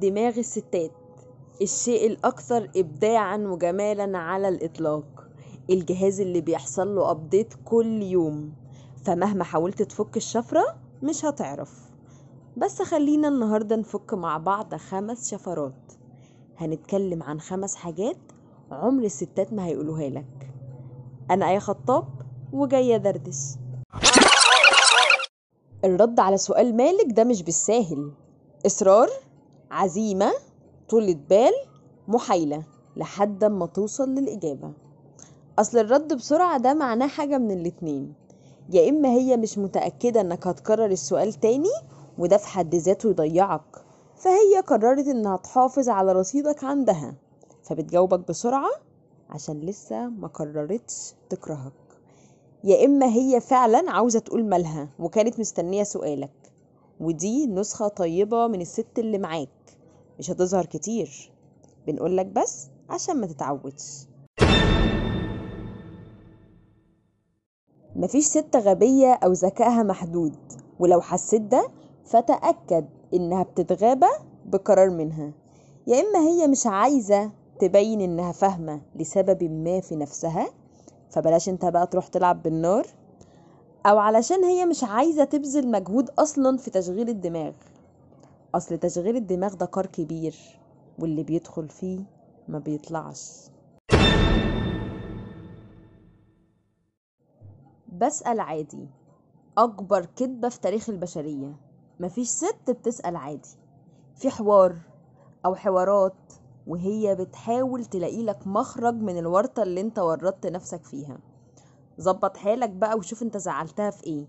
دماغ الستات. الشيء الأكثر إبداعا وجمالا على الإطلاق. الجهاز اللي بيحصل له أبديت كل يوم. فمهما حاولت تفك الشفرة مش هتعرف. بس خلينا النهاردة نفك مع بعض خمس شفرات. هنتكلم عن خمس حاجات عمر الستات ما هيقولوها لك. أنا آية خطاب وجاية دردش. الرد على سؤال مالك ده مش بالساهل. إصرار؟ عزيمة طولة بال محايلة لحد ما توصل للإجابة. أصل الرد بسرعة ده معناه حاجة من الاتنين. يا إما هي مش متأكدة إنك هتكرر السؤال تاني وده في حد ذاته يضيعك فهي قررت إنها تحافظ على رصيدك عندها فبتجاوبك بسرعة عشان لسه ما قررتش تكرهك. يا إما هي فعلا عاوزة تقول مالها وكانت مستنية سؤالك ودي نسخة طيبة من الست اللي معاك. مش هتظهر كتير. بنقولك بس عشان ما تتعودش. مفيش ست غبية أو ذكائها محدود ولو حسيت ده فتأكد إنها بتتغابى بقرار منها. يا إما هي مش عايزة تبين إنها فاهمة لسبب ما في نفسها فبلاش أنت بقى تروح تلعب بالنار أو علشان هي مش عايزة تبذل مجهود أصلا في تشغيل الدماغ. أصل تشغيل الدماغ ده قار كبير واللي بيدخل فيه ما بيطلعش. بسأل عادي أكبر كذبة في تاريخ البشرية. مفيش ست بتسأل عادي. في حوار أو حوارات وهي بتحاول تلاقي لك مخرج من الورطة اللي أنت ورطت نفسك فيها. ظبط حالك بقى وشوف أنت زعلتها في إيه.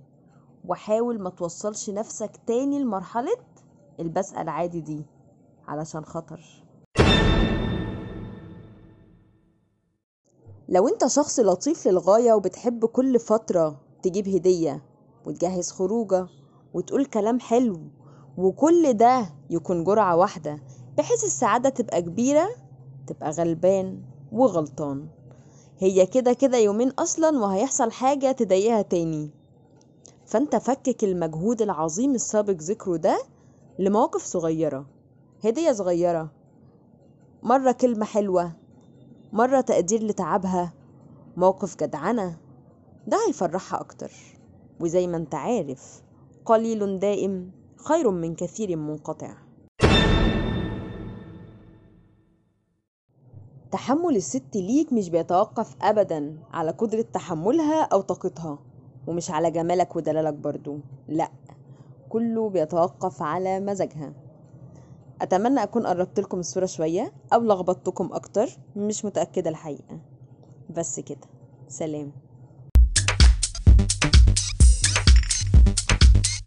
وحاول ما توصلش نفسك تاني لمرحلة البسأل عادي دي علشان خطر لو انت شخص لطيف للغاية وبتحب كل فترة تجيب هدية وتجهز خروجة وتقول كلام حلو وكل ده يكون جرعة واحدة بحيث السعادة تبقى كبيرة تبقى غلبان وغلطان. هي كده كده يومين أصلا وهيحصل حاجة تضايقها تاني. فأنت فكك المجهود العظيم السابق ذكره ده لمواقف صغيرة هدية صغيرة مرة كلمة حلوة مرة تقدير لتعبها موقف جدعنة ده هيفرحها أكتر. وزي ما أنت عارف قليل دائم خير من كثير منقطع. تحمل الست ليك مش بيتوقف أبدا على قدرة تحملها أو طاقتها ومش على جمالك ودلالك برضو لأ. كله بيتوقف على مزاجها. أتمنى أكون قربت لكم الصورة شوية أو لخبطتكم أكتر مش متأكدة الحقيقة. بس كده. سلام.